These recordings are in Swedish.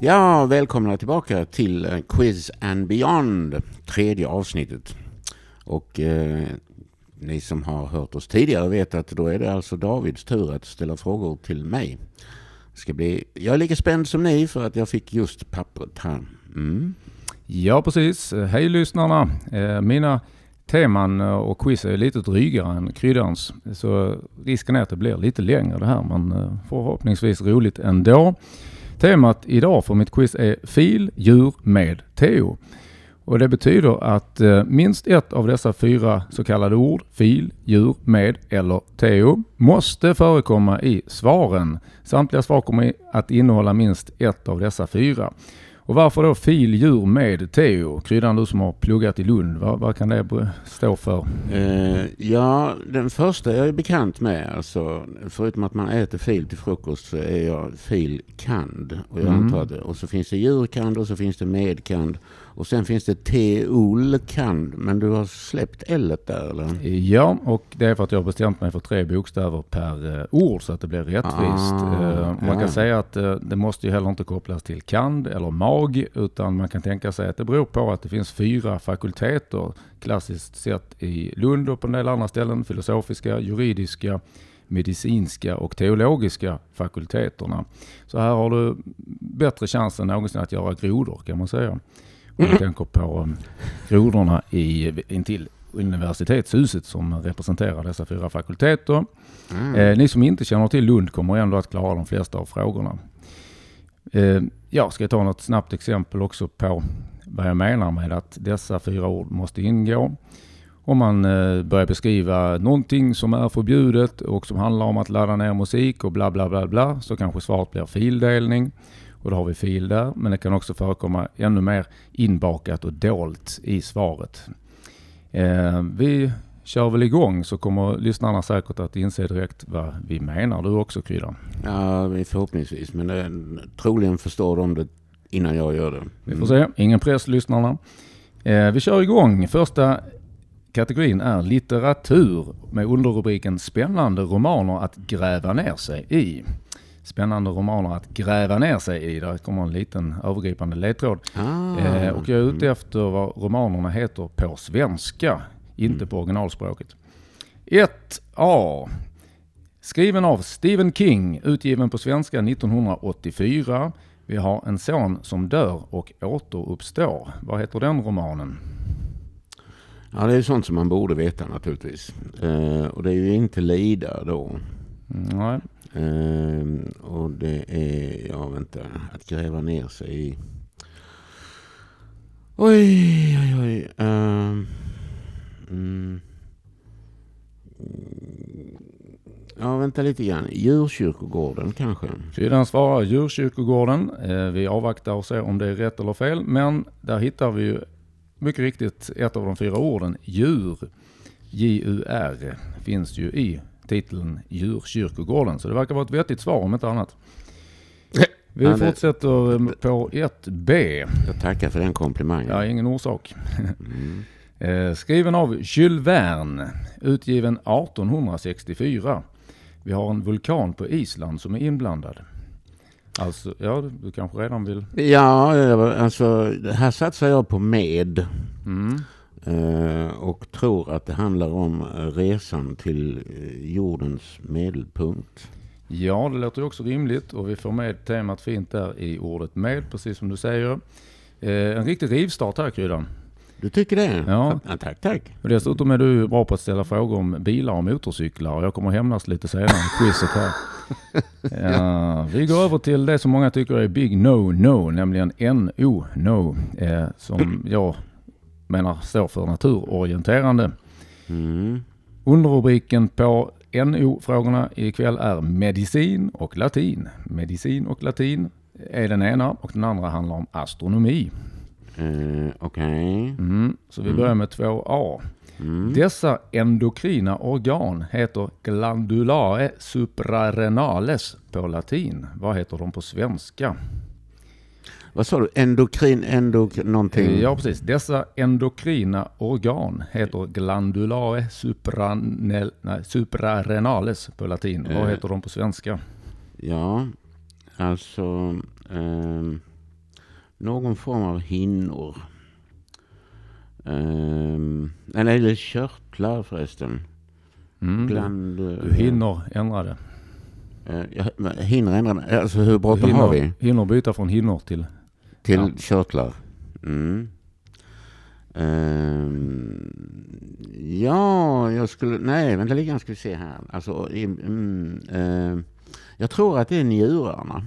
Ja, välkomna tillbaka till eh, Quiz and Beyond, tredje avsnittet. Och eh, ni som har hört oss tidigare vet att då är det alltså Davids tur att ställa frågor till mig. Det ska bli, jag är lika spänd som ni för att jag fick just pappret här. Mm. Ja, precis. Hej lyssnarna. Eh, mina teman eh, och quiz är lite drygare än kryddans. Så risken är att det blir lite längre det här, men förhoppningsvis roligt ändå. Temat idag för mitt quiz är fil, djur med Teo. Och det betyder att eh, minst ett av dessa fyra så kallade ord, fil, djur, med eller Teo, måste förekomma i svaren. Samtliga svar kommer att innehålla minst ett av dessa fyra. Och varför då fil djur med Teo? Kryddan du som har pluggat i Lund, vad, vad kan det stå för? Eh, ja, den första jag är bekant med. Alltså, förutom att man äter fil till frukost så är jag fil kand. Och, jag mm. antar det. och så finns det djurkand och så finns det medkand. Och sen finns det Teolkand, men du har släppt L där eller? Ja, och det är för att jag har bestämt mig för tre bokstäver per uh, ord så att det blir rättvist. Ah, uh, man ja. kan säga att uh, det måste ju heller inte kopplas till kand eller mag, utan man kan tänka sig att det beror på att det finns fyra fakulteter klassiskt sett i Lund och på en del andra ställen, filosofiska, juridiska, medicinska och teologiska fakulteterna. Så här har du bättre chans än någonsin att göra grodor kan man säga. Jag tänker på um, grodorna i, intill universitetshuset som representerar dessa fyra fakulteter. Mm. Eh, ni som inte känner till Lund kommer ändå att klara de flesta av frågorna. Eh, jag ska ta något snabbt exempel också på vad jag menar med att dessa fyra ord måste ingå. Om man eh, börjar beskriva någonting som är förbjudet och som handlar om att ladda ner musik och bla bla bla bla så kanske svaret blir fildelning. Och då har vi fil där, men det kan också förekomma ännu mer inbakat och dolt i svaret. Eh, vi kör väl igång så kommer lyssnarna säkert att inse direkt vad vi menar. Du också Kryddan? Ja, förhoppningsvis. Men det, troligen förstår de det innan jag gör det. Mm. Vi får se. Ingen press lyssnarna. Eh, vi kör igång. Första kategorin är litteratur med underrubriken Spännande romaner att gräva ner sig i spännande romaner att gräva ner sig i. Där kommer en liten övergripande ledtråd. Ah. Eh, och jag är ute efter vad romanerna heter på svenska, inte mm. på originalspråket. 1A. Skriven av Stephen King, utgiven på svenska 1984. Vi har en son som dör och återuppstår. Vad heter den romanen? Ja, det är sånt som man borde veta naturligtvis. Eh, och det är ju inte Lida då. Nej. Eh, och det är, ja vänta, att gräva ner sig i... Oj, oj, oj. Eh, mm. Ja, vänta lite grann. Djurkyrkogården kanske? Sidan svarar djurkyrkogården. Eh, vi avvaktar och ser om det är rätt eller fel. Men där hittar vi ju mycket riktigt ett av de fyra orden. Djur. J-U-R finns ju i titeln Djurkyrkogården. Så det verkar vara ett vettigt svar om inte annat. Vi ja, fortsätter på 1B. Jag tackar för den komplimangen. Ja, ingen orsak. Mm. Eh, skriven av Jules Verne, utgiven 1864. Vi har en vulkan på Island som är inblandad. Alltså, ja, du kanske redan vill? Ja, alltså här satsar jag på med. Mm. Eh, och tror att det handlar om resan till eh, jordens medelpunkt. Ja, det låter också rimligt och vi får med temat fint där i ordet med, precis som du säger. Eh, en riktig rivstart här Kryddan. Du tycker det? Ja. ja. Tack, tack. Och dessutom är du bra på att ställa frågor om bilar och motorcyklar och jag kommer hämnas lite senare i quizet här. Ja, vi går över till det som många tycker är Big No No, nämligen NO No, eh, som jag menar står för naturorienterande. Mm. Underrubriken på NO-frågorna ikväll är medicin och latin. Medicin och latin är den ena och den andra handlar om astronomi. Uh, Okej. Okay. Mm, så vi mm. börjar med 2A. Mm. Dessa endokrina organ heter glandulae suprarenales på latin. Vad heter de på svenska? Vad sa du? Endokrin, endok någonting? Ja, precis. Dessa endokrina organ heter glandulae supranel, nej, suprarenales på latin. Vad eh. heter de på svenska? Ja, alltså... Um, någon form av hinnor. Um, eller, körtlar förresten. Mm, du, Bland, du hinner ändra det. Uh, jag hinner ändra Alltså hur bråttom har vi? Hinner byta från hinnor till... Till Ja. körtlar. Mm. Ehm, ja, jag skulle... Nej, vänta lite grann ska vi se här. Alltså, mm, ehm, jag tror att det är njurarna.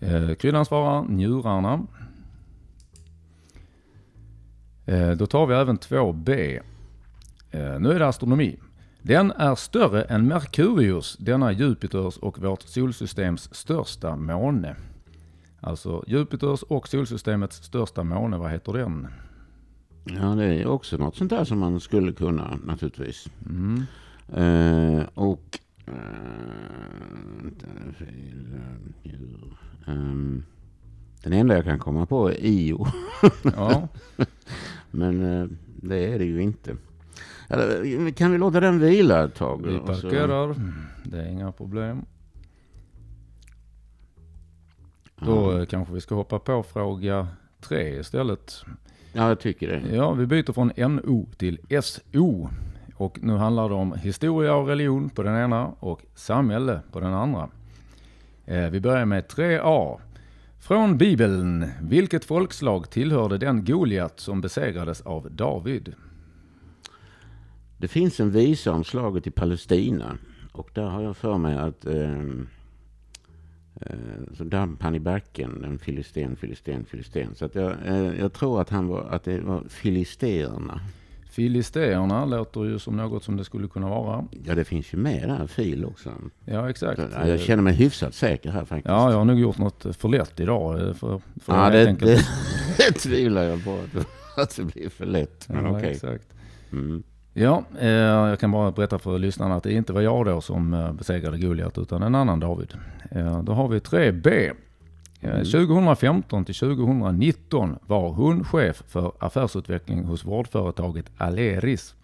Eh, kryddan svarar njurarna. Eh, då tar vi även 2b. Eh, nu är det astronomi. Den är större än Merkurius, denna Jupiters och vårt solsystems största måne. Alltså Jupiters och solsystemets största måne, vad heter den? Ja, det är också något sånt där som man skulle kunna naturligtvis. Mm. Eh, och... eh, eh. Ehm, den enda jag kan komma på är Io. Ja, Men eh, det är det ju inte. Eller, kan vi låta den vila ett tag? vi Och så- parkerar. Det är inga problem. Då eh, kanske vi ska hoppa på fråga tre istället. Ja, jag tycker det. Ja, vi byter från NO till SO. Och nu handlar det om historia och religion på den ena och samhälle på den andra. Eh, vi börjar med 3A. Från Bibeln. Vilket folkslag tillhörde den Goliat som besegrades av David? Det finns en visa om slaget i Palestina. Och där har jag för mig att eh, så damp han i backen, en filisten, filisten, filisten. Så att jag, eh, jag tror att, han var, att det var filisterna. Filisteerna låter ju som något som det skulle kunna vara. Ja, det finns ju med där, fil också. Ja, exakt. Ja, jag känner mig hyfsat säker här faktiskt. Ja, jag har nog gjort något för lätt idag. eh, För, för Ja, det, det, det tvivlar jag på att, det blir för lätt. Men ja, okej. exakt. Mm. Ja, eh, jag kan bara berätta för lyssnarna att det inte var jag då som eh, besegrade Goliat utan en annan David. Eh, då har vi 3B. Eh, Mm. 2015 till 2019 var hon chef för affärsutveckling hos vårdföretaget Aleris.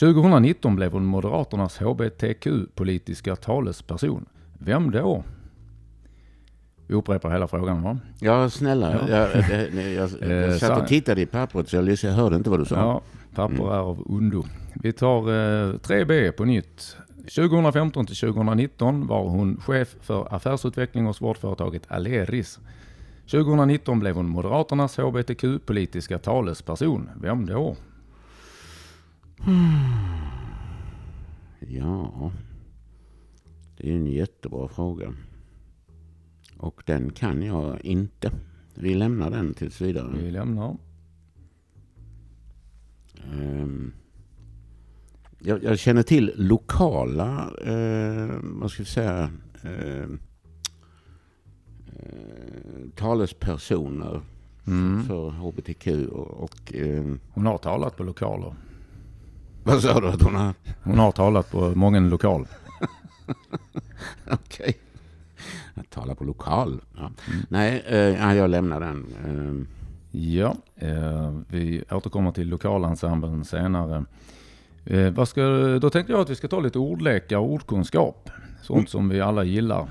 2019 blev hon Moderaternas HBTQ-politiska talesperson. Vem då? Vi upprepar hela frågan va? Ja, snälla. Ja. Jag, jag, jag, jag, Eh, satt sa- och tittade i pappret så jag hörde inte vad du sa. Ja, papper Mm. är av ondo. Vi tar eh, 3B på nytt. 2015 till 2019 var hon chef för affärsutveckling hos vårdföretaget Aleris. 2019 blev hon Moderaternas HBTQ-politiska talesperson. Vem då? Ja, det är en jättebra fråga. Och den kan jag inte. Vi lämnar den tills vidare. Vi lämnar. Ehm, jag, jag känner till lokala, eh, vad ska vi säga, eh, eh, talespersoner Mm. för hbtq och, och eh, Hon har talat på lokaler. vad sa du att hon har? Hon har talat på många lokal. Okej. Att tala på lokal. Ja. Nej, eh, ja, jag lämnar den. Eh, Ja, eh, vi återkommer till lokalensemblen senare. Eh, vad ska, då tänkte jag att vi ska ta lite ordlekar och ordkunskap. Sånt Mm. som vi alla gillar.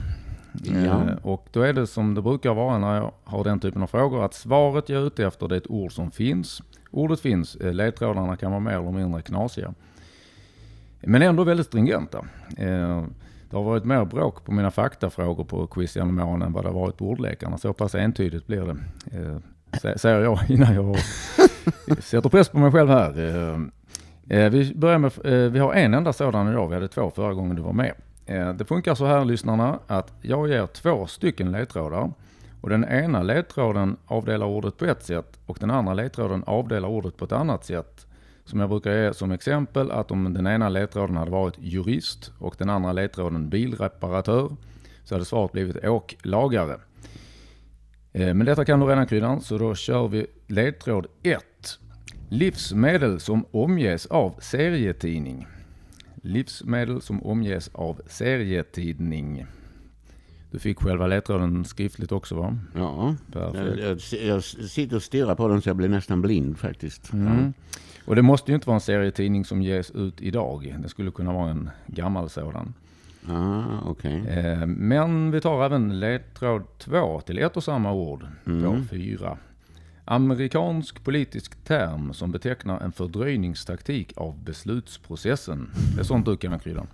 Ja. Eh, och då är det som det brukar vara när jag har den typen av frågor att svaret jag är ute efter det är ett ord som finns. Ordet finns, eh, ledtrådarna kan vara mer eller mindre knasiga. Men ändå väldigt stringenta. Eh, det har varit mer bråk på mina faktafrågor på quiz genom åren än vad det har varit på ordlekarna. Så pass entydigt blir det. Säger jag innan jag sätter press på mig själv här. Eh, eh, vi, börjar med, eh, vi har en enda sådan idag. Vi hade två förra gången du var med. Det funkar så här lyssnarna att jag ger två stycken ledtrådar. Och den ena ledtråden avdelar ordet på ett sätt och den andra ledtråden avdelar ordet på ett annat sätt. Som jag brukar ge som exempel att om den ena ledtråden hade varit jurist och den andra ledtråden bilreparatör så hade svaret blivit åklagare. Eh, Men detta kan du redan kryddan, så då kör vi ledtråd 1. Livsmedel som omges av serietidning. Livsmedel som omges av serietidning. Du fick själva ledtråden skriftligt också va? ja, jag, jag sitter och stirrar på den så jag blir nästan blind faktiskt. Mm. Och det måste ju inte vara en serietidning som ges ut idag. Det skulle kunna vara en gammal sådan. Ah, okej. Eh, Men vi tar även ledtråd 2 till ett och samma ord på Mm. fyra. Amerikansk politisk term som betecknar en fördröjningstaktik av beslutsprocessen. Det är sånt du kan, Kryddan.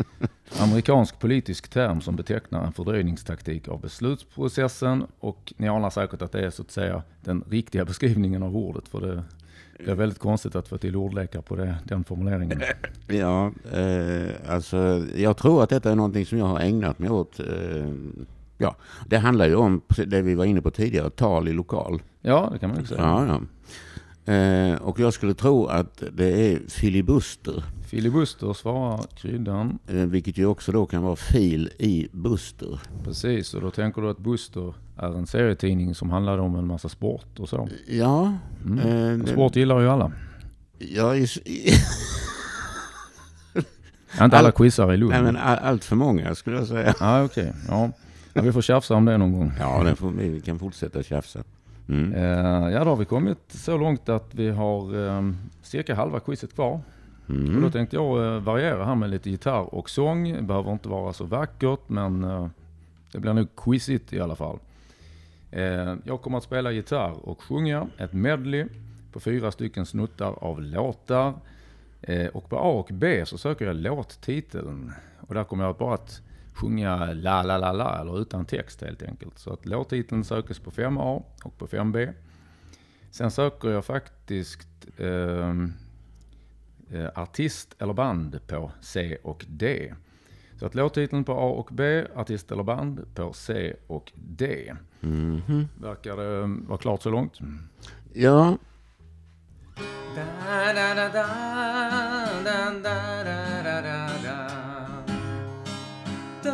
Amerikansk politisk term som betecknar en fördröjningstaktik av beslutsprocessen. Och ni anar säkert att det är så att säga den riktiga beskrivningen av ordet. För det, det är väldigt konstigt att få till ordlekar på det, den formuleringen. Ja, eh, alltså jag tror att detta är någonting som jag har ägnat mig åt. Eh, ja, det handlar ju om det vi var inne på tidigare, tal i lokal. Ja, det kan man ju säga. Ja, ja. Eh, och jag skulle tro att det är filibuster. Filibuster svarar kryddan. Eh, vilket ju också då kan vara fil i Buster. Precis, och då tänker du att Buster är en serietidning som handlar om en massa sport och så. Ja. Mm. Eh, det, Sport gillar ju alla. ja i, Inte alla All- quizar i Lund. nej, men all, allt för många skulle jag säga. Ja, okej. Ja. ja, vi får tjafsa om det någon gång. Ja, det får, vi vi kan fortsätta tjafsa. Mm. Eh, ja, då har vi kommit så långt att vi har eh, cirka halva quizet kvar. Och då Mm. tänkte jag eh, variera här med lite gitarr och sång. Det behöver inte vara så vackert, men eh, det blir nog quizigt i alla fall. Eh, jag kommer att spela gitarr och sjunga ett medley på fyra stycken snuttar av låtar. Eh, och på A och B så söker jag låttiteln. Och där kommer jag bara att sjunga la la la la eller utan text helt enkelt. Så att låttiteln sökes på 5A och på 5B. Sen söker jag faktiskt ehm, eh, artist eller band på C och D. Så att låttiteln på A och B, artist eller band på C och D. Mhm. Verkar det eh, vara klart så långt? Ja,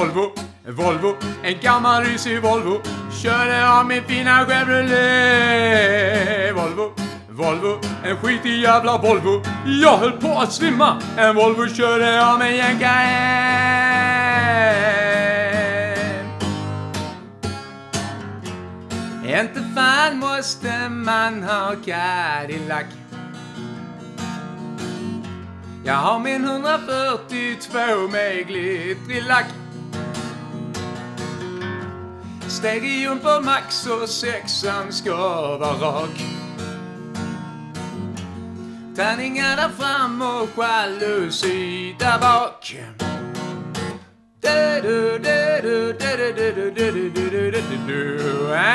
Volvo, en Volvo, en gammal risig Volvo. Körde av min fina Chevrolet. Volvo, Volvo, en skitig jävla Volvo. Jag höll på att svimma. En Volvo körde av mig en Inte fan måste man ha Cadillac. Jag har min 142 med glittrig lack steg i max och sexan ska vara rak. Tärningar där fram och jalusi där bak.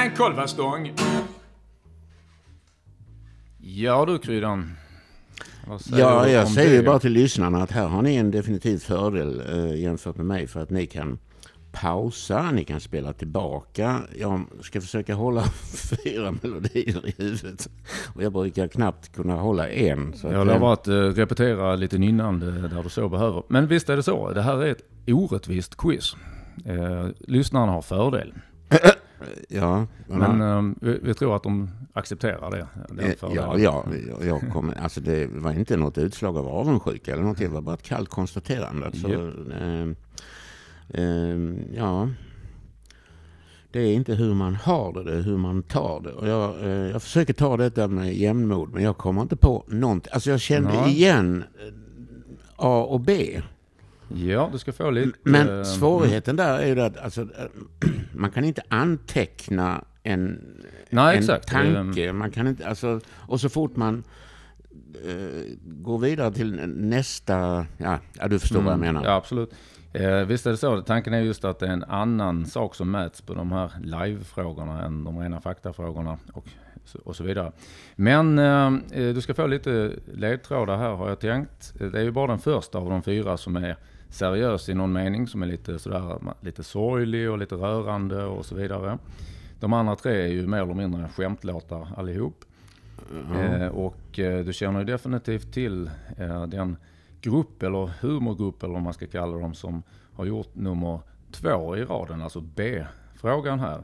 En kolvastång. Ja du Kryddan. Ja, jag säger ju bara till lyssnarna att här har ni en definitiv fördel eh, jämfört med mig för att ni kan pausa, ni kan spela tillbaka. Jag ska försöka hålla fyra melodier i huvudet och jag brukar knappt kunna hålla en. Så Jag att, lovar att eh, repetera lite nynnande där du så behöver. Men visst är det så. Det här är ett orättvist quiz. Eh, lyssnarna har fördel. ja, Men eh, vi, vi tror att de accepterar det. Eh. Ja, ja, jag- jag kommer, alltså det var inte något utslag av avundsjuka eller något, det var bara ett kallt konstaterande. Så, eh, eh, ja, det är inte hur man har det, det är hur man tar det. Och jag, eh, jag försöker ta detta med jämnmod, men jag kommer inte på någonting. Alltså jag kände Nej. igen eh, A och B. Ja, du ska få lite... Men eh, svårigheten där är ju att alltså, man kan inte anteckna en, Nej, en exakt. tanke. Man kan inte, alltså, och så fort man eh, går vidare till nästa... Ja, ja du förstår vad jag menar. Mm, Ja, absolut. Eh, visst är det så. Tanken är just att det är en annan sak som mäts på de här live-frågorna än de rena faktafrågorna. Och och så vidare. Men eh, du ska få lite ledtrådar här har jag tänkt. Det är ju bara den första av de fyra som är seriös i någon mening, som är lite, sådär, lite sorglig och lite rörande och så vidare. De andra tre är ju mer eller mindre skämtlåtar allihop. Mm. Eh, och eh, du känner ju definitivt till eh, den grupp eller humorgrupp eller vad man ska kalla dem som har gjort nummer två i raden, alltså B-frågan här.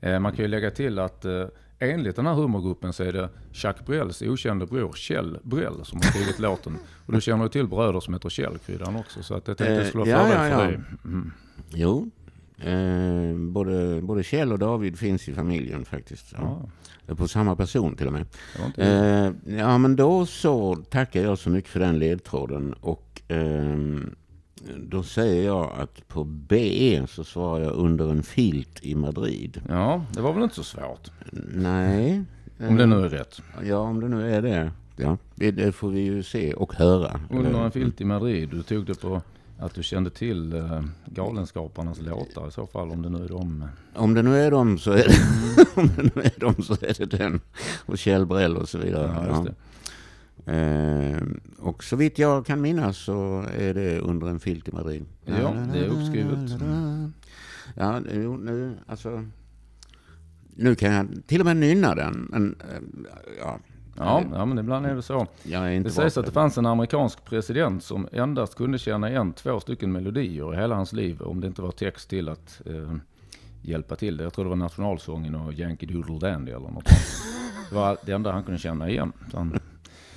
Eh, man kan ju lägga till att eh, enligt den här humorgruppen så är det Chuck Brells okände bror Kjell Brell som har skrivit låten. Och du känner ju till bröder som heter Kjell, Kryddan också. Så att jag tänkte jag skulle ja, ja, ja. för dig. Mm. Jo, eh, både, både Kjell och David finns i familjen faktiskt. Ja. På samma person till och med. Eh, ja men då så tackar jag så mycket för den ledtråden. Och eh, då säger jag att på B så svarar jag under en filt i Madrid. Ja, det var väl inte så svårt? Nej. Om det nu är rätt. Ja, om det nu är det. Ja, det får vi ju se och höra. Under en filt i Madrid. Du tog det på att du kände till uh, Galenskaparnas låtar i så fall, om det nu är dem. Om det nu är dem så är det, om det nu är dem så är det den. Och Kjell Brell och så vidare. Ja, det. Eh, och så vitt jag kan minnas så är det under en filt i Madrid. Ja, det är uppskrivet. Ja, nu, alltså. Nu kan jag till och med nynna den. Men, eh, ja, Ja, ja, men ibland är det så. det sägs att det fanns en amerikansk president som endast kunde känna igen två stycken melodier i hela hans liv om det inte var text till att eh, hjälpa till det. Jag tror det var nationalsången och Yankee Doodle Dandy eller något. Det var det enda han kunde känna igen.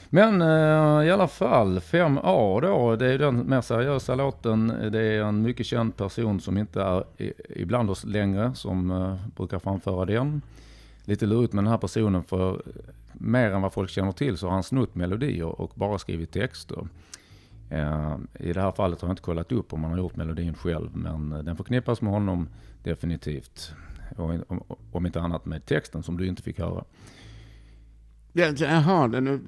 Men eh, i alla fall, 5A då, det är den mer seriösa låten. Det är en mycket känd person som inte är ibland oss längre som eh, brukar framföra den. Lite lurigt med den här personen för mer än vad folk känner till så har han snott melodier och bara skrivit texter. Eh, I det här fallet har jag inte kollat upp om han har gjort melodin själv, men eh, den förknippas med honom definitivt. om inte annat med texten som du inte fick höra. Jaha, den,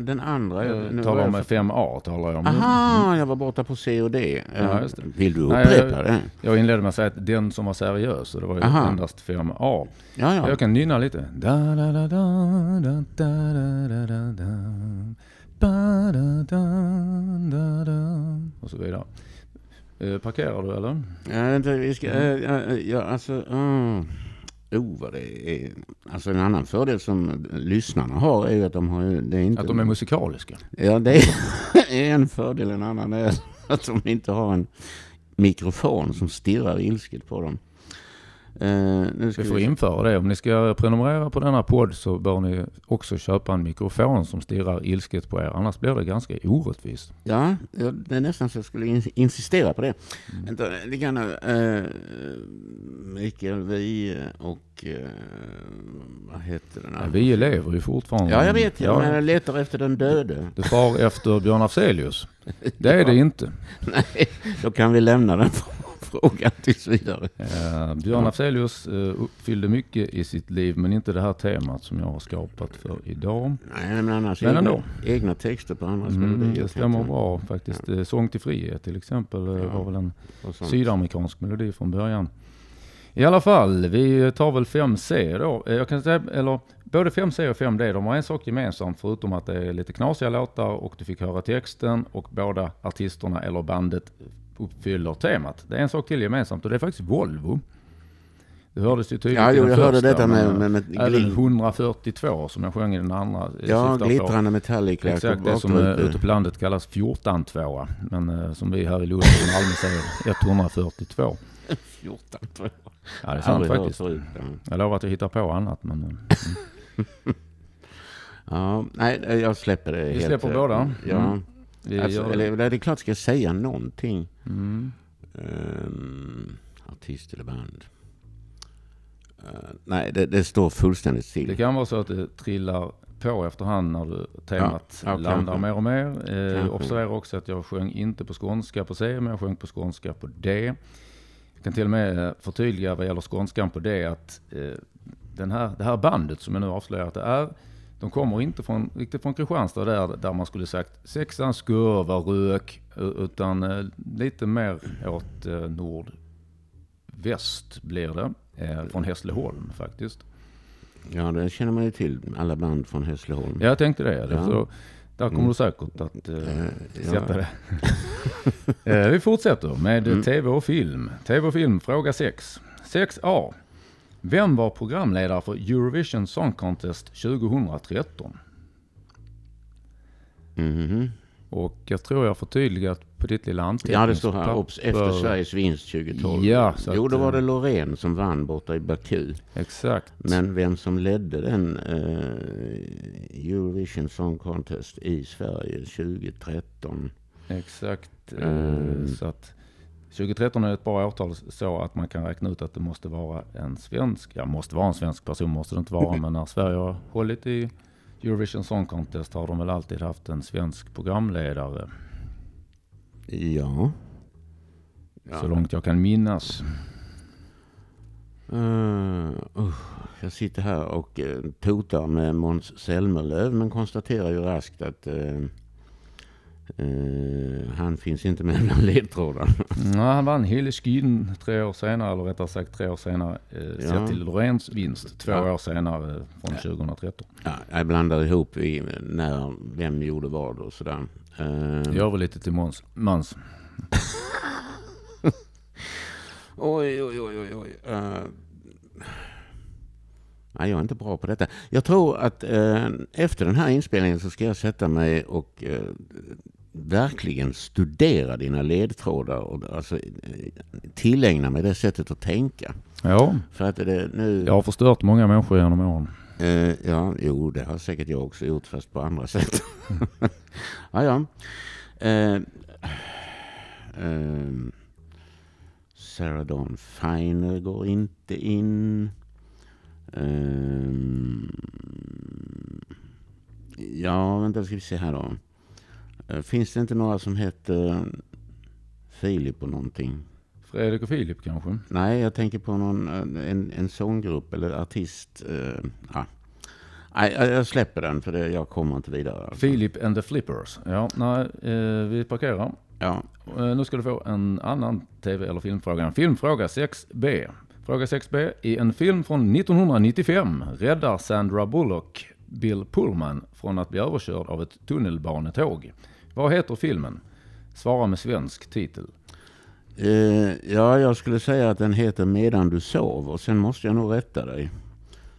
den, andra. Jag nu talar om jag... 5A. Talar jag om. Aha, jag var borta på C och D. Ja, Vill du upprepa det? Jag inledde med att säga att den som var seriös, och det var ju Aha. endast 5A. Ja, ja. Jag kan nynna lite. Och så vidare. Eh, parkerar du eller? Jag vet vi ska... Mm. Eh, eh, ja, alltså... Mm. Oh, vad det är. Alltså en annan fördel som lyssnarna har är att de har det är inte... Att de är musikaliska? Ja, det är en fördel. En annan är att de inte har en mikrofon som stirrar ilsket på dem. Nu ska vi får vi... införa det. Om ni ska prenumerera på denna podd så bör ni också köpa en mikrofon som stirrar ilsket på er. Annars blir det ganska orättvist. Ja, det är nästan så jag skulle insistera på det. Mm. Det kan, uh, Mikael Wiehe och uh, vad heter den? Ja, Wiehe lever ju fortfarande. Ja, jag vet. Ja. Men jag letar efter den döde. Du far efter Björn Afzelius. Det är ja. det inte. Nej, då kan vi lämna den frågan tills vidare. Uh, Björn Afzelius uh, uppfyllde mycket i sitt liv, men inte det här temat som jag har skapat för idag. Nej, men annars men ändå. egna texter på andras mm, melodier. Det stämmer bra faktiskt. Ja. Sång till frihet till exempel ja. var väl en sydamerikansk melodi från början. I alla fall, vi tar väl 5C då. Jag kan säga, eller både 5C och 5D, de har en sak gemensamt förutom att det är lite knasiga låtar och du fick höra texten och båda artisterna eller bandet uppfyller temat. Det är en sak till gemensamt och det är faktiskt Volvo. Det hördes ju tydligt ja, jo, jag hörde detta med, med, med Även 142 som jag sjöng i den andra. Ja, glittrande metallic. Exakt, det som ute på landet kallas 14 tvåa Men uh, som vi här i Lund och Malmö säger 142. 14 Ja, det är sant faktiskt. Förut, ja. Jag lovar att jag hittar på annat. Men, mm. ja, nej, jag släpper det vi helt. Vi släpper båda. Ja. Mm. Alltså, eller, det är klart ska jag säga någonting. Mm. Um, artist eller band. Uh, nej, det, det, står fullständigt still. Det kan vara så att det trillar på efterhand när du temat ja, ja, landar kanske. mer och mer. Eh, observera också att jag sjöng inte på skånska på C, men jag sjöng på skånska på D. Jag kan till och med förtydliga vad gäller skånskan på D att eh, den här, det här bandet som jag nu avslöjar att det är de kommer inte från, riktigt från Kristianstad där, där man skulle sagt sexan skurva rök, utan eh, lite mer åt eh, nordväst blir det. Eh, från Hässleholm faktiskt. Ja, det känner man ju till. Alla band från Hässleholm. Jag tänkte det. Ja. Så, där kommer Mm. du säkert att eh, Eh, sätta ja. det. eh, vi fortsätter med Mm. tv och film. Tv och film, fråga 6. 6A. Vem var programledare för Eurovision Song Contest 2013? Mhm. Och jag tror jag förtydligat på ditt lilla anteckningspapper. Ja, det står här. Obs, efter Sveriges vinst 2012. Ja, så jo, då var eh, det Loreen som vann borta i Baku. Exakt. Men vem som ledde den eh, Eurovision Song Contest i Sverige 2013? Exakt. eh, Mm. Så att 2013 är ett bra årtal så att man kan räkna ut att det måste vara en svensk, ja måste vara en svensk person måste det inte vara, men när Sverige har hållit i Eurovision Song Contest har de väl alltid haft en svensk programledare, Ja. så långt jag kan minnas. Uh, uh, jag sitter här och uh, totar med Måns Zelmerlöw men konstaterar ju raskt att eh, eh, han finns inte med bland ledtrådarna. Ja, han vann Hilleskin tre år senare, eller rättare sagt tre år senare, eh, Ja. sett till Loreens vinst två Ja. år senare eh, från 2013. Ja, jag blandar ihop i när, vem gjorde vad och sådär. Uh, Gör väl lite till Måns. Mans. Oj, oj, oj, oj. oj. Uh, nej, jag är inte bra på detta. Jag tror att eh, efter den här inspelningen så ska jag sätta mig och eh, verkligen studera dina ledtrådar och alltså, eh, tillägna mig det sättet att tänka. Ja, För att det nu... jag har förstört många människor genom åren. Eh, ja, jo, det har säkert jag också gjort, fast på andra sätt. ja, ja. Eh, ehm, Sarah Dawn Finer går inte in. Ehm, ja, vänta, ska vi se här då. Eh, finns det inte några som heter Filip och någonting? Fredrik och Filip kanske? Nej, jag tänker på någon, eh, en, en sånggrupp eller artist. Eh, ja. Nej, jag jag släpper den för det, jag kommer inte vidare. alltså. Philip and the Flippers. Ja, nej, eh, vi parkerar. Ja. Eh, nu ska du få en annan tv eller filmfråga. En filmfråga 6B. Fråga 6B. I en film från 1995 räddar Sandra Bullock Bill Pullman från att bli överkörd av ett tunnelbanetåg. Vad heter filmen? Svara med svensk titel. Eh, ja, jag skulle säga att den heter Medan du sov och sen måste jag nog rätta dig.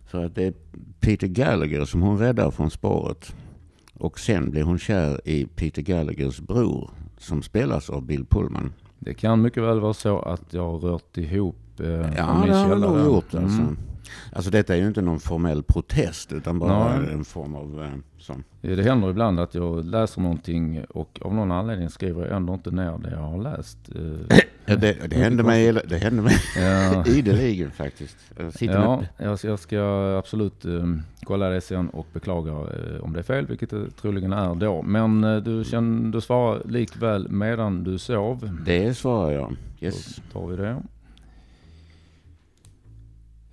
För att det är Peter Gallagher som hon räddar från spåret. Och sen blir hon kär i Peter Gallaghers bror som spelas av Bill Pullman. Det kan mycket väl vara så att jag har rört ihop eh, Ja, det har källa nog gjort alltså. Mm. Alltså detta är ju inte någon formell protest utan bara Nej. en form av eh, sån. Det händer ibland att jag läser någonting och av någon anledning skriver jag ändå inte ner det jag har läst. Eh, Ja, det, det hände mig, det hände mig Ja, ideligen faktiskt. Sitter ja jag, jag ska absolut eh, kolla det sen och beklaga om det är fel, vilket det troligen är då. Men du, känner, du svarar likväl medan du sov. det svarar jag. Yes. Då tar vi det.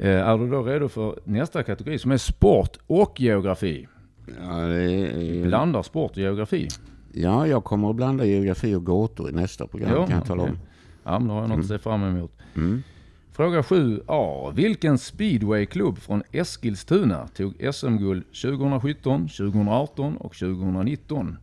Eh, är du då redo för nästa kategori som är sport och geografi? Ja, det är, Blandar sport och geografi. ja, jag kommer att blanda geografi och gåtor i nästa program Ja, kan jag tala om. Ja, men då har jag något att se fram emot. Mm. Fråga 7a. Vilken speedwayklubb från Eskilstuna tog SM-guld 2017, 2018 och 2019?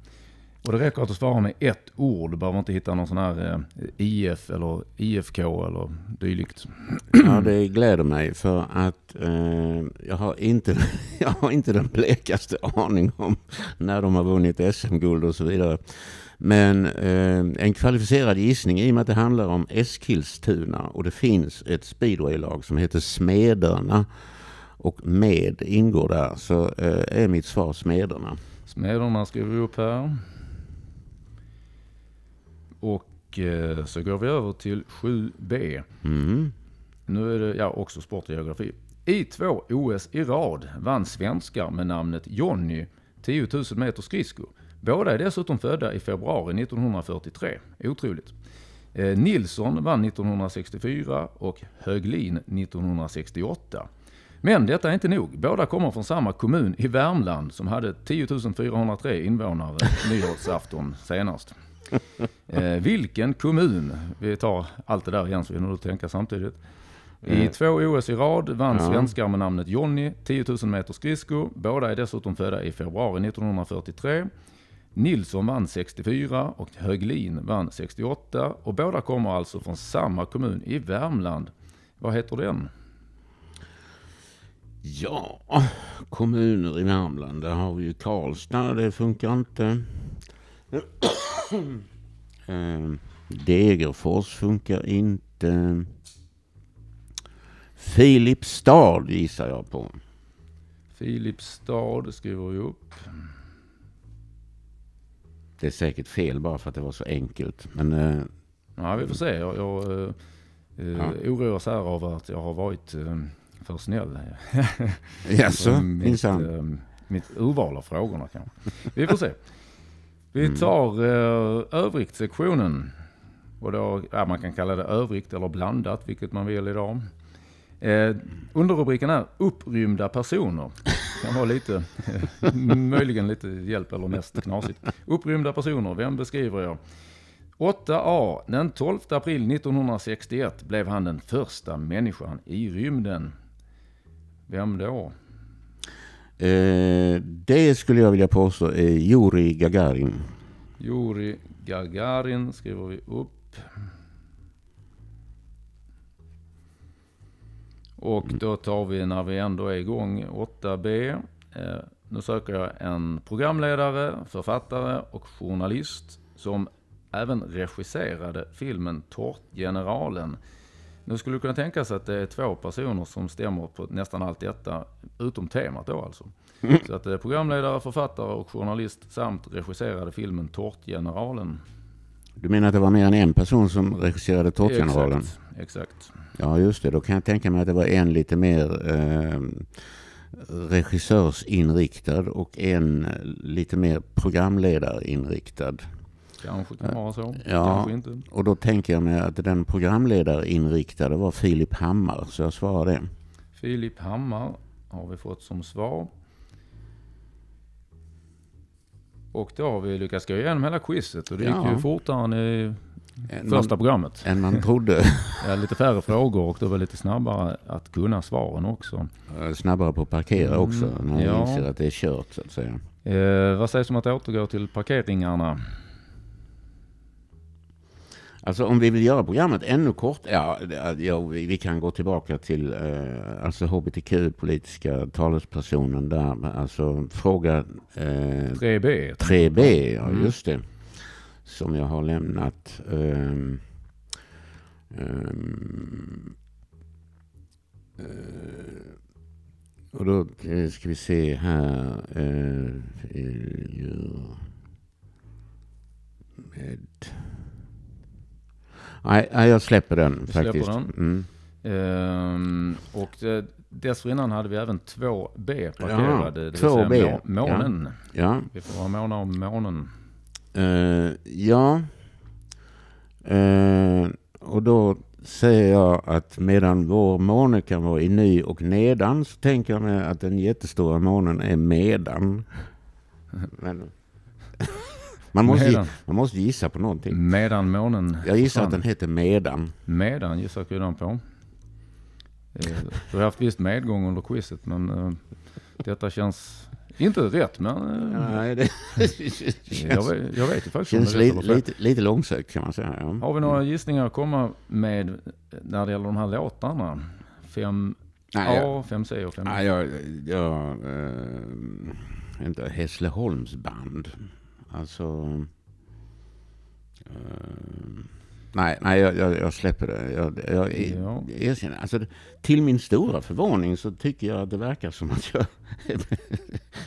Och det räcker att du svarar med ett ord. Du behöver inte hitta någon sån här eh, IF eller IFK eller dylikt. Ja, det gläder mig för att eh, jag, har inte, jag har inte den blekaste aning om när de har vunnit SM-guld och så vidare. Men eh, en kvalificerad gissning i och med att det handlar om Eskilstuna och det finns ett speedwaylag som heter Smederna och med ingår där så eh, är mitt svar Smederna. Smederna skriver vi upp här. Och eh, så går vi över till 7b. Mm. Nu är det ja, också sport och geografi. I två OS i rad vann svenskar med namnet Jonny 10 000 meter skridsko. Båda är dessutom födda i februari 1943. Otroligt. Eh, Nilsson vann 1964 och Höglin 1968. Men detta är inte nog. Båda kommer från samma kommun i Värmland som hade 10 403 invånare nyårsafton senast. Eh, vilken kommun, vi tar allt det där igen så vi nog tänka samtidigt. I Eh. två OS i rad vann Ja. svenskar med namnet Jonny 10 000 meter skridsko. Båda är dessutom födda i februari 1943. Nilsson vann 64 och Höglin vann 68 och båda kommer alltså från samma kommun i Värmland. Vad heter den? Ja, kommuner i Värmland. Där har vi ju Karlstad, det funkar inte. Eh, Degerfors funkar inte. Filipstad gissar jag på. Filipstad skriver vi upp. Det är säkert fel bara för att det var så enkelt. Men eh, Ja, vi får se. Jag, jag eh, eh, Ja. oroas här av att jag har varit eh, för snäll. jaså, mitt, minsann. eh, mitt urval av frågorna kanske. Vi får se. Vi Mm. tar eh, övrigt-sektionen. Och då, ja, man kan kalla det övrigt eller blandat, vilket man vill idag. Eh, underrubriken är upprymda personer. Kan vara lite, möjligen lite hjälp eller mest knasigt. Upprymda personer, vem beskriver jag? 8A. Den 12 april 1961 blev han den första människan i rymden. Vem då? Eh, det skulle jag vilja påstå är Juri Gagarin. Juri Gagarin skriver vi upp. Och då tar vi när vi ändå är igång 8B. Eh, nu söker jag en programledare, författare och journalist som även regisserade filmen Tårtgeneralen. Nu skulle det kunna tänkas att det är två personer som stämmer på nästan allt detta, utom temat då alltså. Så att det är programledare, författare och journalist samt regisserade filmen Tårtgeneralen. Du menar att det var mer än en person som regisserade Tårtgeneralen? Exakt, exakt. Ja, just det. Då kan jag tänka mig att det var en lite mer eh, regissörsinriktad och en lite mer programledarinriktad. Kanske kan vara så, Ja. kanske inte. Och då tänker jag mig att den programledarinriktade var Filip Hammar, så jag svarar det. Filip Hammar har vi fått som svar. Och då har vi lyckats gå igenom hela quizet och det gick Ja. ju fortare än i Än första man, programmet. än man trodde. Ja, lite färre frågor och det var lite snabbare att kunna svaren också. Snabbare på att parkera Mm, också, när man ja. inser att det är kört så att säga. Eh, vad sägs om att återgå till parkeringarna? Alltså om vi vill göra programmet ännu kort, ja, ja vi, kan gå tillbaka till eh, alltså hbtq-politiska talespersonen där, alltså fråga eh, 3B. 3B, ja Mm. just det. Som jag har lämnat. ehm, eh, och då eh, ska vi se här. eh, Nej, nej, jag släpper den släpper faktiskt. den? Mm. Ehm, och eh, dessförinnan hade vi även 2B parkerade. det vill 2B, säga må- månen. Ja. Vi får vara måna om månen. Eh, ja. Eh, och då säger jag att medan vår måne kan vara i ny och nedan så tänker jag mig att den jättestora månen är medan. Men, man, måste, Medan. man måste gissa på någonting. Medan månen Jag gissar att den heter medan. Medan gissar kudan på. Eh, Du har haft visst medgång under quizet men eh, detta känns inte rätt men eh, Nej, det jag, vet, jag vet ju faktiskt känns li, lite, lite långsökt kan man säga. Ja. Har vi några gissningar att komma med när det gäller de här låtarna? 5A, Nej, jag, 5C och 5D? nej, jag, jag eh, inte Hässleholmsband. Alltså... eh, nej, nej jag, jag, jag släpper det. Jag, jag Ja. erkänner. Alltså, till min stora förvåning så tycker jag att det verkar som att jag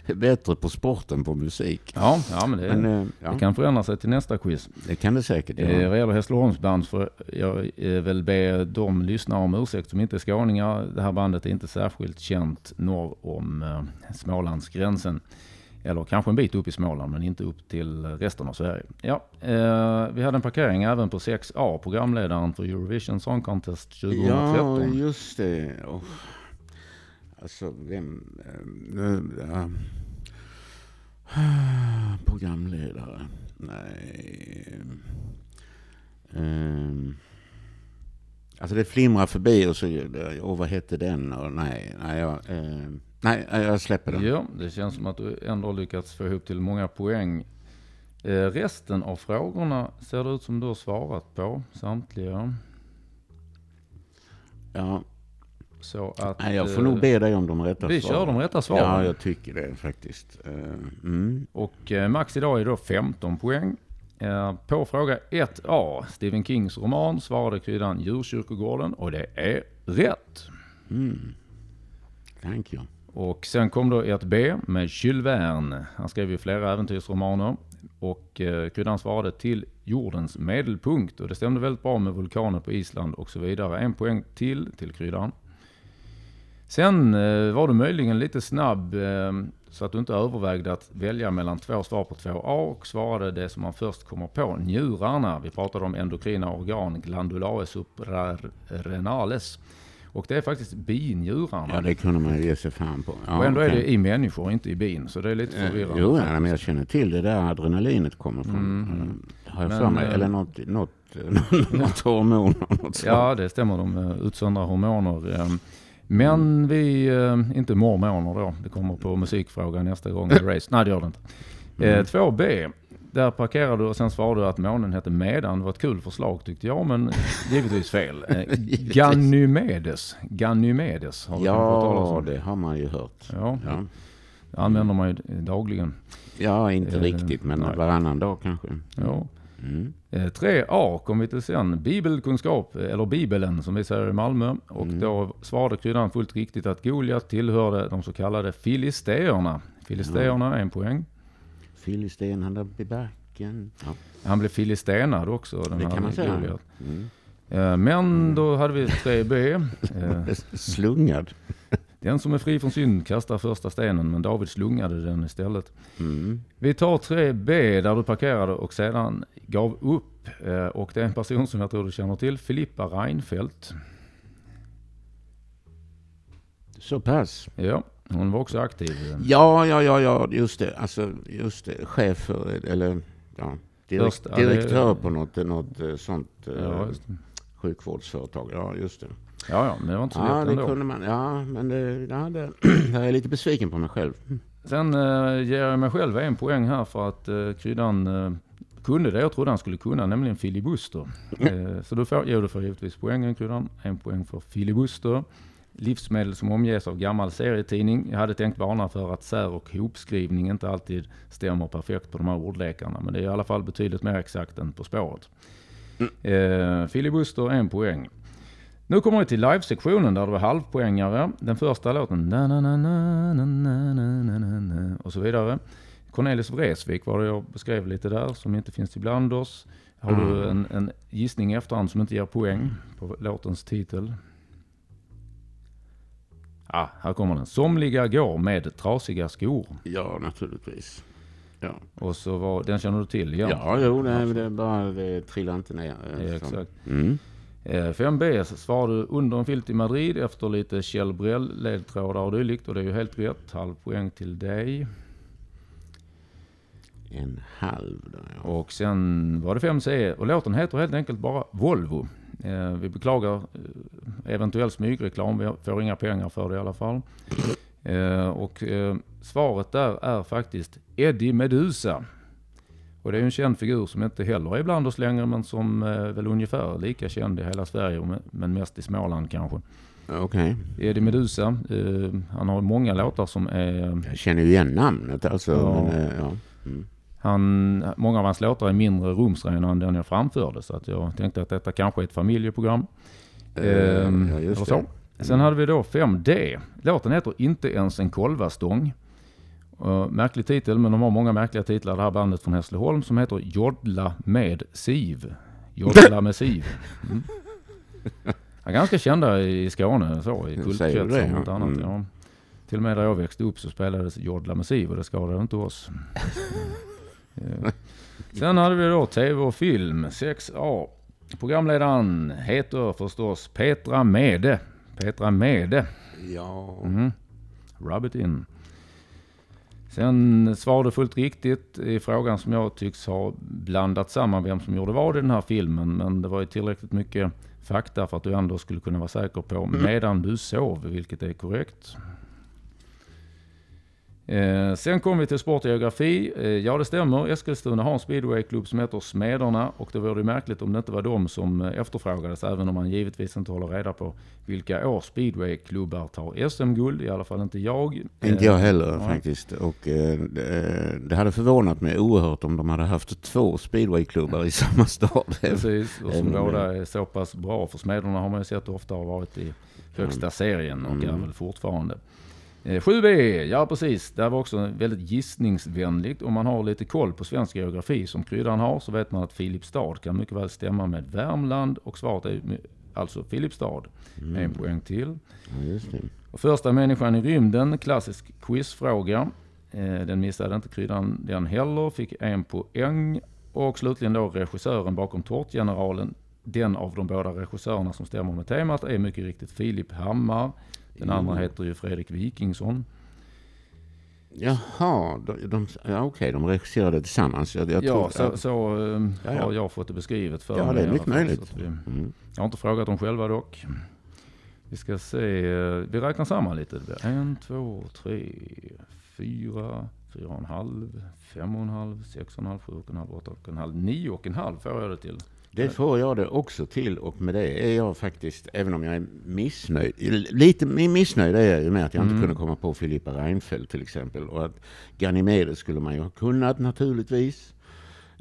är bättre på sport än på musik. Ja, ja men det, Men eh, ja, det kan förändra sig till nästa quiz. det kan det säkert Eh, göra. vad gäller Hässleholmsband får jag eh, väl be de lyssnare om ursäkt som inte är skåningar. Det här bandet är inte särskilt känt norr om eh, Smålandsgränsen. Eller kanske en bit upp i Småland men inte upp till resten av Sverige. Ja, eh, vi hade en parkering även på 6A, programledaren för Eurovision Song Contest 2013. Ja, just det. Oh. Alltså, vem... eh, ja. Programledare. Nej. Ehm. Alltså det flimrar förbi och så, eh, och vad hette den? Och nej, nej, jag, eh, nej, jag släpper den. Ja, det känns som att du ändå har lyckats få ihop till många poäng. Eh, resten av frågorna ser det ut som du har svarat på, samtliga. Ja, Så att... nej, jag får eh, nog be dig om de rätta Vi svaren. kör de rätta svaren. Ja, jag tycker det faktiskt. Eh, Mm. Och eh, max idag är då 15 poäng. På fråga 1A, Stephen Kings roman, svarade kryddan Djurkyrkogården och det är rätt. Mm. Thank you. Och sen kom då 1B med Jules Verne. Han skrev ju flera äventyrsromaner. Och eh, kryddan svarade till jordens medelpunkt. Och det stämde väldigt bra med vulkaner på Island och så vidare. En poäng till till kryddan. Sen eh, var du möjligen lite snabb eh, så att du inte övervägde att välja mellan två svar på 2A och svarade det som man först kommer på, njurarna. Vi pratade om endokrina organ, glandulae suprarenales. Och det är faktiskt binjurarna. Ja, det kunde man ge sig fan på. Ja, och ändå är okej. det i människor, inte i bin. Så det är lite Eh, förvirrande. Jo, ja, men jag känner till det där adrenalinet kommer från. Mm. Eh, Har jag Men, för mig. eh, Eller något, något, något hormon något slag. Ja, det stämmer. De utsöndrar hormoner. Men vi, inte mormoner då. Det kommer på musikfrågan nästa gång race. Nej, det gör det inte. Mm. 2B. Där parkerade du och sen svarade du att månen hette Medan. Det var ett kul förslag tyckte jag, men givetvis fel. Eh, Ganymedes. Ganymedes har du kanske hört talas Ja, om. det har man ju hört. Ja, Ja, det använder man ju dagligen. ja inte Eh, riktigt, men nej. varannan dag kanske. Ja. Mm. Eh, 3A kom vi till sen. Bibelkunskap, eh, eller Bibeln som vi säger i Malmö. Och Mm. då svarade kryddan fullt riktigt att Goliat tillhörde de så kallade filisteerna. Filisteerna, en poäng. Filisten, han där i backen. Ja, Han blev filistenad också, den det kan man säga. Mm. Eh, Men då hade vi 3B. Eh, Slungad. Den som är fri från synd kastar första stenen, men David slungade den istället. Mm. Vi tar 3B där du parkerade och sedan gav upp. Eh, Och det är en person som jag tror du känner till, Filippa Reinfeldt. Så pass. Ja, hon var också aktiv. Ja, ja, ja, ja, just det. Alltså, just det. Chef för, eller ja, direkt, ja, det- direktör på något, något eh, sånt eh, Ja, det. sjukvårdsföretag. Ja, just det. ja, ja, men det var inte så Ja, lätt det ändå. kunde man. Ja, men det, ja, det, jag är lite besviken på mig själv. Sen eh, ger jag mig själv en poäng här för att eh, kryddan eh, kunde det jag trodde han skulle kunna, nämligen filibuster. Eh, så du får, jo, du får givetvis poängen kryddan. En poäng för filibuster livsmedel som omges av gammal serietidning. Jag hade tänkt varna för att sär och hopskrivning inte alltid stämmer perfekt på de här ordlekarna. Men det är i alla fall betydligt mer exakt än På spåret. Mm. Eh, filibuster, en poäng. Nu kommer vi till live-sektionen där det var halvpoängare. Den första låten... Na, na, na, na, na, na, na, na, och så vidare. Cornelis Vreeswijk var det jag beskrev lite där, som inte finns ibland oss. Har du en, en gissning i efterhand som inte ger poäng på låtens titel? Ah, här kommer den. Somliga går med trasiga skor. Ja, naturligtvis. Ja, Och så var, den känner du till? ja, Ja, jo, det, det är bara det trillar inte ner. eh, Ja, så. exakt. Mm. Eh, 5B svarade du under en filt i Madrid efter lite Kjell Brell-ledtrådar och dylikt. Och det är ju helt rätt. Halv poäng till dig. En halv då, ja. Och sen var det 5C och låten heter helt enkelt bara Volvo. Eh, vi beklagar eh, eventuell smygreklam, vi får inga pengar för det i alla fall. Eh, och svaret där är faktiskt Eddie Medusa. Och det är ju en känd figur som inte heller är bland oss längre men som väl ungefär lika känd i hela Sverige men mest i Småland kanske. Okej. Eddie Medusa, han har många låtar som är Jag känner ju igen namnet alltså. Ja. Men, ja. Mm. Han, många av hans låtar är mindre rumsrena än den jag framförde. Så att jag tänkte att detta kanske är ett familjeprogram. Eh, Ehm, ja, eller så. det. Sen hade vi då 5D. Låten heter Inte ens en kolvastång. Uh, märklig titel, men de har många märkliga titlar. Det här bandet från Hässleholm som heter Jodla med Siv. Jodla med Siv. Mm. Ja, ganska kända i Skåne, så, i kultkretsar och ja? något annat. Mm. Ja. Till och med där jag växte upp så spelades Jodla med Siv och det skadade inte oss. Sen hade vi då TV och film 6A. Programledaren heter förstås Petra Mede. Petra Mede. Ja. Mm. Rub it in. Sen svarade fullt riktigt i frågan som jag tycks ha blandat samman vem som gjorde vad i den här filmen. Men det var ju tillräckligt mycket fakta för att du ändå skulle kunna vara säker på Mm. medan du sov, vilket är korrekt. Eh, sen kom vi till sportgeografi. Eh, ja, det stämmer. Eskilstuna har en speedwayklubb som heter Smederna och det vore ju märkligt om det inte var de som eh, efterfrågades, även om man givetvis inte håller reda på vilka år speedwayklubbar tar SM-guld. I alla fall inte jag. Inte jag heller ja. faktiskt. Och eh, det- hade förvånat mig oerhört om de hade haft två speedwayklubbar i samma stad. Precis, och som båda är så pass bra. För Smederna har man ju sett ofta har varit i högsta serien och är Mm. väl fortfarande. Eh, 7B, ja precis. Det var också väldigt gissningsvänligt. Om man har lite koll på svensk geografi som kryddan har så vet man att Filipstad kan mycket väl stämma med Värmland och svaret är alltså Filipstad. En poäng till. Mm. Ja. Och första människan i rymden, klassisk quizfråga. Eh, Den missade inte kryddan den heller, fick en poäng. Och slutligen då regissören bakom Tårtgeneralen. Den av de båda regissörerna som stämmer med temat är mycket riktigt Filip Hammar. Den andra heter ju Fredrik Wikingsson. Jaha, de, de, ja, okej, de regisserade tillsammans. Jag, jag ja, tror, så, så Ja, ja. har jag fått det beskrivet för Ja, mig det är mycket möjligt. vi- Mm. Jag har inte frågat dem själva dock. Vi ska se, vi räknar samman lite. Det blir en, två, tre, fyra, fyra och en halv, fem och en halv, sex och en halv, sju och en halv, åtta och en halv, nio och en halv får jag det till. Det får jag det också till och med det är jag faktiskt, även om jag är missnöjd, lite missnöjd är jag ju med att jag Mm. inte kunde komma på Filippa Reinfeldt till exempel. Och att Ganymedes skulle man ju ha kunnat naturligtvis.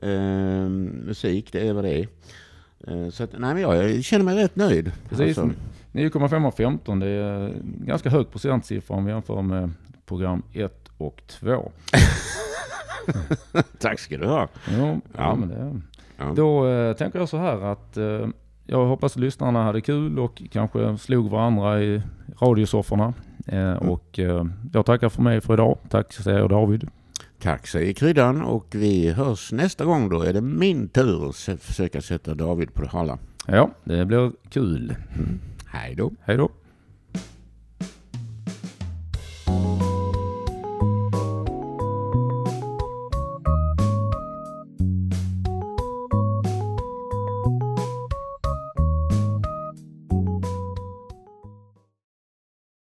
Ehm, musik, det är vad det är. Ehm, så att, nej men jag känner mig rätt nöjd. Precis. Alltså, 9,5 av 15, det är ganska hög procentsiffra om vi jämför med program 1 och 2. tack ska du ha. Jo, ja. Ja. men det, Ja. Då eh, tänker jag så här att eh, jag hoppas lyssnarna hade kul och kanske slog varandra i radiosofforna. Eh, Och eh, jag tackar för mig för idag. Tack säger David. Tack säger kryddan och vi hörs nästa gång. Då är det min tur att försöka sätta David på det hala. Ja, det blir kul. Hej då. Hej då.